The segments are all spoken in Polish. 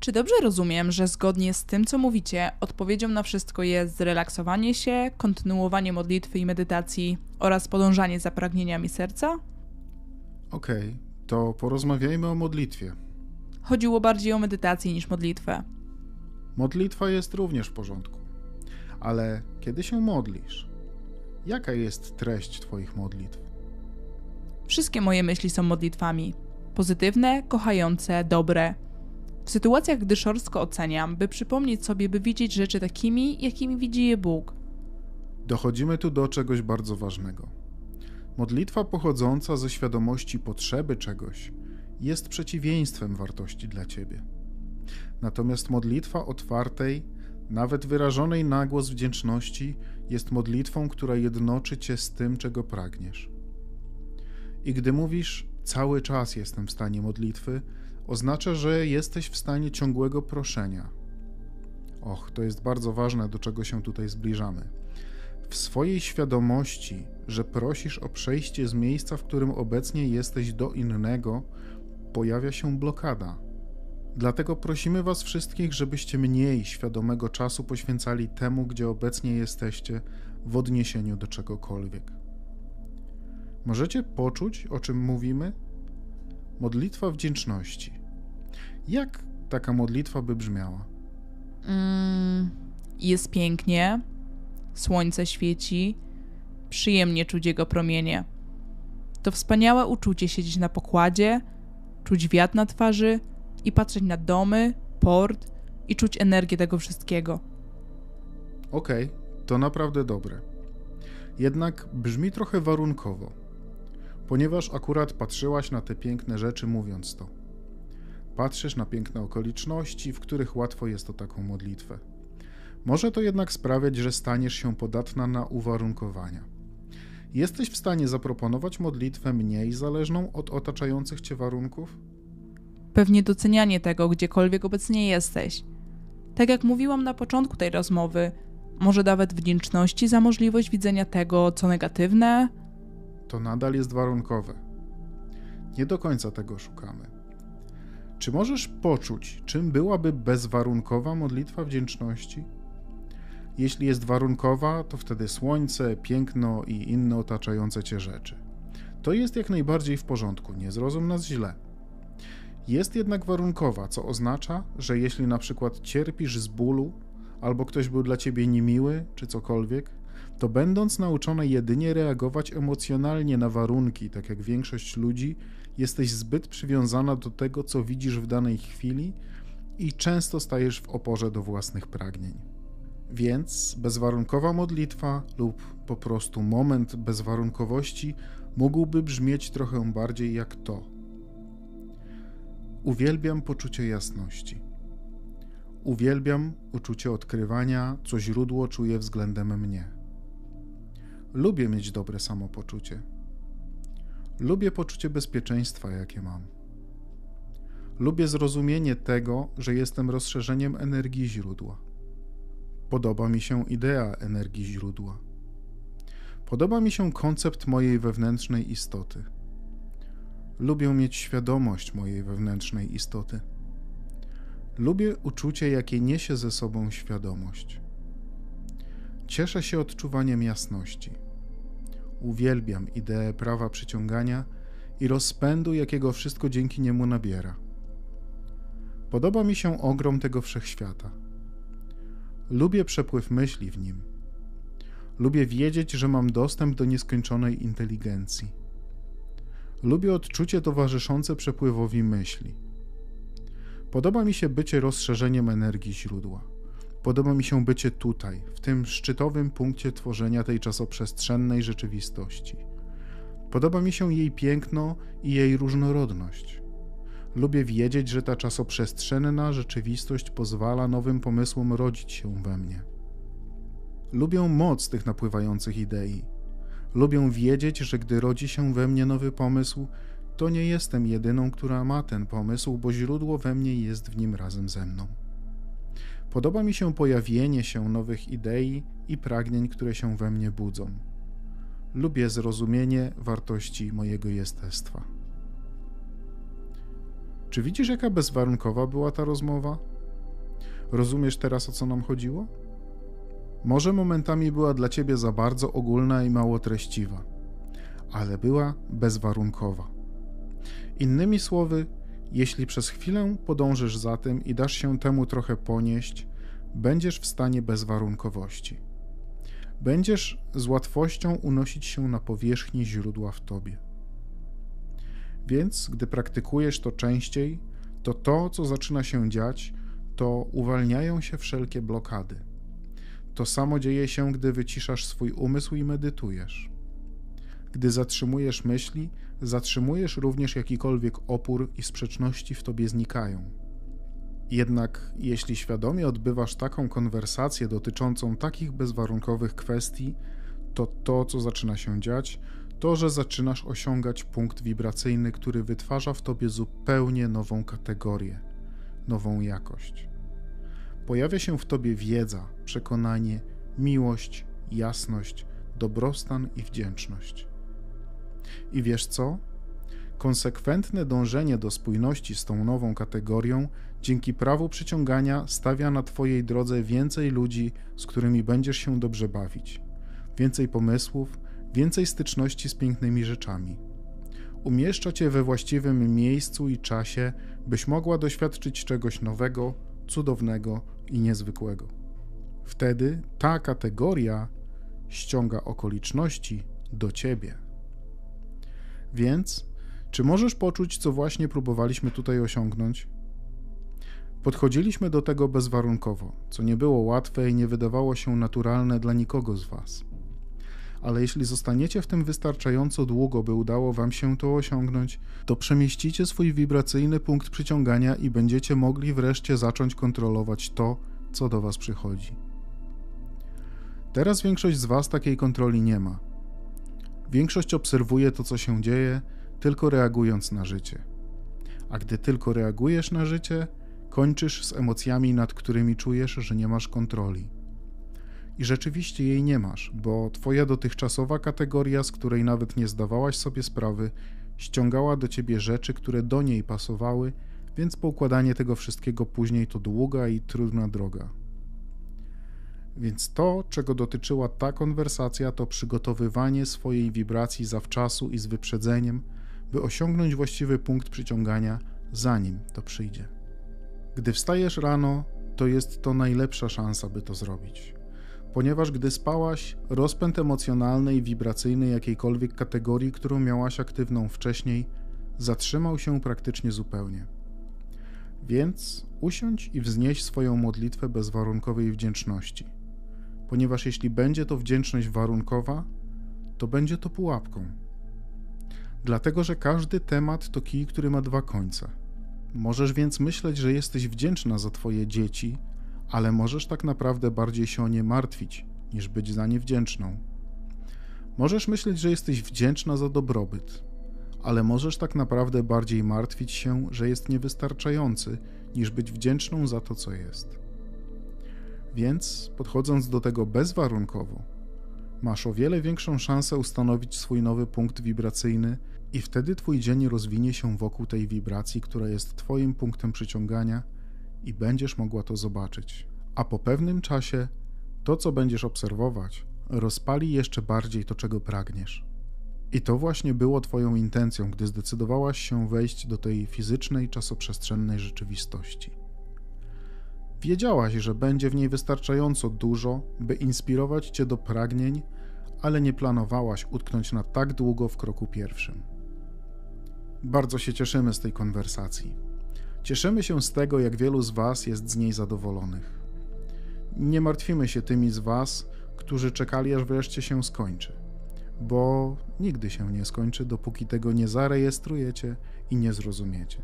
Czy dobrze rozumiem, że zgodnie z tym, co mówicie, odpowiedzią na wszystko jest zrelaksowanie się, kontynuowanie modlitwy i medytacji oraz podążanie za pragnieniami serca? Okej, okay, to porozmawiajmy o modlitwie. Chodziło bardziej o medytację niż modlitwę. Modlitwa jest również w porządku. Ale kiedy się modlisz, jaka jest treść Twoich modlitw? Wszystkie moje myśli są modlitwami. Pozytywne, kochające, dobre. W sytuacjach, gdy szorstko oceniam, by przypomnieć sobie, by widzieć rzeczy takimi, jakimi widzi je Bóg. Dochodzimy tu do czegoś bardzo ważnego. Modlitwa pochodząca ze świadomości potrzeby czegoś jest przeciwieństwem wartości dla ciebie. Natomiast modlitwa otwartej, nawet wyrażonej na głos wdzięczności, jest modlitwą, która jednoczy cię z tym, czego pragniesz. I gdy mówisz, cały czas jestem w stanie modlitwy, oznacza, że jesteś w stanie ciągłego proszenia. Och, to jest bardzo ważne, do czego się tutaj zbliżamy. W swojej świadomości, że prosisz o przejście z miejsca, w którym obecnie jesteś, do innego, pojawia się blokada. Dlatego prosimy Was wszystkich, żebyście mniej świadomego czasu poświęcali temu, gdzie obecnie jesteście, w odniesieniu do czegokolwiek. Możecie poczuć, o czym mówimy? Modlitwa wdzięczności. Jak taka modlitwa by brzmiała? Mm, jest pięknie, słońce świeci, przyjemnie czuć jego promienie. To wspaniałe uczucie siedzieć na pokładzie, czuć wiatr na twarzy i patrzeć na domy, port i czuć energię tego wszystkiego. Okej, okay, to naprawdę dobre. Jednak brzmi trochę warunkowo, ponieważ akurat patrzyłaś na te piękne rzeczy, mówiąc to. Patrzysz na piękne okoliczności, w których łatwo jest o taką modlitwę. Może to jednak sprawiać, że staniesz się podatna na uwarunkowania. Jesteś w stanie zaproponować modlitwę mniej zależną od otaczających cię warunków? Pewnie docenianie tego, gdziekolwiek obecnie jesteś. Tak jak mówiłam na początku tej rozmowy, może nawet wdzięczności za możliwość widzenia tego, co negatywne? To nadal jest warunkowe. Nie do końca tego szukamy. Czy możesz poczuć, czym byłaby bezwarunkowa modlitwa wdzięczności? Jeśli jest warunkowa, to wtedy słońce, piękno i inne otaczające cię rzeczy. To jest jak najbardziej w porządku, nie zrozum nas źle. Jest jednak warunkowa, co oznacza, że jeśli na przykład cierpisz z bólu, albo ktoś był dla ciebie niemiły, czy cokolwiek, to będąc nauczona jedynie reagować emocjonalnie na warunki, tak jak większość ludzi, jesteś zbyt przywiązana do tego, co widzisz w danej chwili i często stajesz w oporze do własnych pragnień. Więc bezwarunkowa modlitwa lub po prostu moment bezwarunkowości mógłby brzmieć trochę bardziej jak to. Uwielbiam poczucie jasności. Uwielbiam uczucie odkrywania, co źródło czuje względem mnie. Lubię mieć dobre samopoczucie. Lubię poczucie bezpieczeństwa, jakie mam. Lubię zrozumienie tego, że jestem rozszerzeniem energii źródła. Podoba mi się idea energii źródła. Podoba mi się koncept mojej wewnętrznej istoty. Lubię mieć świadomość mojej wewnętrznej istoty. Lubię uczucie, jakie niesie ze sobą świadomość. Cieszę się odczuwaniem jasności. Uwielbiam ideę prawa przyciągania i rozpędu, jakiego wszystko dzięki niemu nabiera. Podoba mi się ogrom tego wszechświata. Lubię przepływ myśli w nim. Lubię wiedzieć, że mam dostęp do nieskończonej inteligencji. Lubię odczucie towarzyszące przepływowi myśli. Podoba mi się bycie rozszerzeniem energii źródła. Podoba mi się bycie tutaj, w tym szczytowym punkcie tworzenia tej czasoprzestrzennej rzeczywistości. Podoba mi się jej piękno i jej różnorodność. Lubię wiedzieć, że ta czasoprzestrzenna rzeczywistość pozwala nowym pomysłom rodzić się we mnie. Lubię moc tych napływających idei. Lubię wiedzieć, że gdy rodzi się we mnie nowy pomysł, to nie jestem jedyną, która ma ten pomysł, bo źródło we mnie jest w nim razem ze mną. Podoba mi się pojawienie się nowych idei i pragnień, które się we mnie budzą. Lubię zrozumienie wartości mojego jestestwa. Czy widzisz, jaka bezwarunkowa była ta rozmowa? Rozumiesz teraz, o co nam chodziło? Może momentami była dla ciebie za bardzo ogólna i mało treściwa, ale była bezwarunkowa. Innymi słowy, jeśli przez chwilę podążysz za tym i dasz się temu trochę ponieść, będziesz w stanie bezwarunkowości. Będziesz z łatwością unosić się na powierzchni źródła w tobie. Więc, gdy praktykujesz to częściej, to to, co zaczyna się dziać, to uwalniają się wszelkie blokady. To samo dzieje się, gdy wyciszasz swój umysł i medytujesz. Gdy zatrzymujesz myśli, zatrzymujesz również jakikolwiek opór i sprzeczności w tobie znikają. Jednak jeśli świadomie odbywasz taką konwersację dotyczącą takich bezwarunkowych kwestii, to to, co zaczyna się dziać, to, że zaczynasz osiągać punkt wibracyjny, który wytwarza w tobie zupełnie nową kategorię, nową jakość. Pojawia się w tobie wiedza, przekonanie, miłość, jasność, dobrostan i wdzięczność. I wiesz co? Konsekwentne dążenie do spójności z tą nową kategorią dzięki prawu przyciągania stawia na Twojej drodze więcej ludzi, z którymi będziesz się dobrze bawić, więcej pomysłów, więcej styczności z pięknymi rzeczami. Umieszcza Cię we właściwym miejscu i czasie, byś mogła doświadczyć czegoś nowego, cudownego i niezwykłego. Wtedy ta kategoria ściąga okoliczności do Ciebie. Więc, czy możesz poczuć, co właśnie próbowaliśmy tutaj osiągnąć? Podchodziliśmy do tego bezwarunkowo, co nie było łatwe i nie wydawało się naturalne dla nikogo z Was. Ale jeśli zostaniecie w tym wystarczająco długo, by udało Wam się to osiągnąć, to przemieścicie swój wibracyjny punkt przyciągania i będziecie mogli wreszcie zacząć kontrolować to, co do Was przychodzi. Teraz większość z Was takiej kontroli nie ma Większość obserwuje to, co się dzieje, tylko reagując na życie. A gdy tylko reagujesz na życie, kończysz z emocjami, nad którymi czujesz, że nie masz kontroli. I rzeczywiście jej nie masz, bo twoja dotychczasowa kategoria, z której nawet nie zdawałaś sobie sprawy, ściągała do ciebie rzeczy, które do niej pasowały, więc poukładanie tego wszystkiego później to długa i trudna droga. Więc to, czego dotyczyła ta konwersacja, to przygotowywanie swojej wibracji zawczasu i z wyprzedzeniem, by osiągnąć właściwy punkt przyciągania, zanim to przyjdzie. Gdy wstajesz rano, to jest to najlepsza szansa, by to zrobić. Ponieważ gdy spałaś, rozpęd emocjonalny i wibracyjny jakiejkolwiek kategorii, którą miałaś aktywną wcześniej, zatrzymał się praktycznie zupełnie. Więc usiądź i wznieś swoją modlitwę bezwarunkowej wdzięczności ponieważ jeśli będzie to wdzięczność warunkowa, to będzie to pułapką. Dlatego, że każdy temat to kij, który ma dwa końce. Możesz więc myśleć, że jesteś wdzięczna za Twoje dzieci, ale możesz tak naprawdę bardziej się o nie martwić, niż być za nie wdzięczną. Możesz myśleć, że jesteś wdzięczna za dobrobyt, ale możesz tak naprawdę bardziej martwić się, że jest niewystarczający, niż być wdzięczną za to, co jest. Więc, podchodząc do tego bezwarunkowo, masz o wiele większą szansę ustanowić swój nowy punkt wibracyjny, i wtedy Twój dzień rozwinie się wokół tej wibracji, która jest Twoim punktem przyciągania, i będziesz mogła to zobaczyć. A po pewnym czasie to, co będziesz obserwować, rozpali jeszcze bardziej to, czego pragniesz. I to właśnie było Twoją intencją, gdy zdecydowałaś się wejść do tej fizycznej, czasoprzestrzennej rzeczywistości. Wiedziałaś, że będzie w niej wystarczająco dużo, by inspirować cię do pragnień, ale nie planowałaś utknąć na tak długo w kroku pierwszym. Bardzo się cieszymy z tej konwersacji. Cieszymy się z tego, jak wielu z Was jest z niej zadowolonych. Nie martwimy się tymi z Was, którzy czekali, aż wreszcie się skończy, bo nigdy się nie skończy, dopóki tego nie zarejestrujecie i nie zrozumiecie.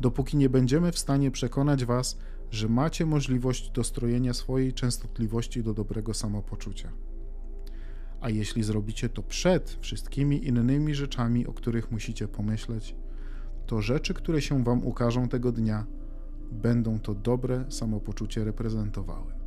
Dopóki nie będziemy w stanie przekonać Was, że macie możliwość dostrojenia swojej częstotliwości do dobrego samopoczucia. A jeśli zrobicie to przed wszystkimi innymi rzeczami, o których musicie pomyśleć, to rzeczy, które się Wam ukażą tego dnia, będą to dobre samopoczucie reprezentowały.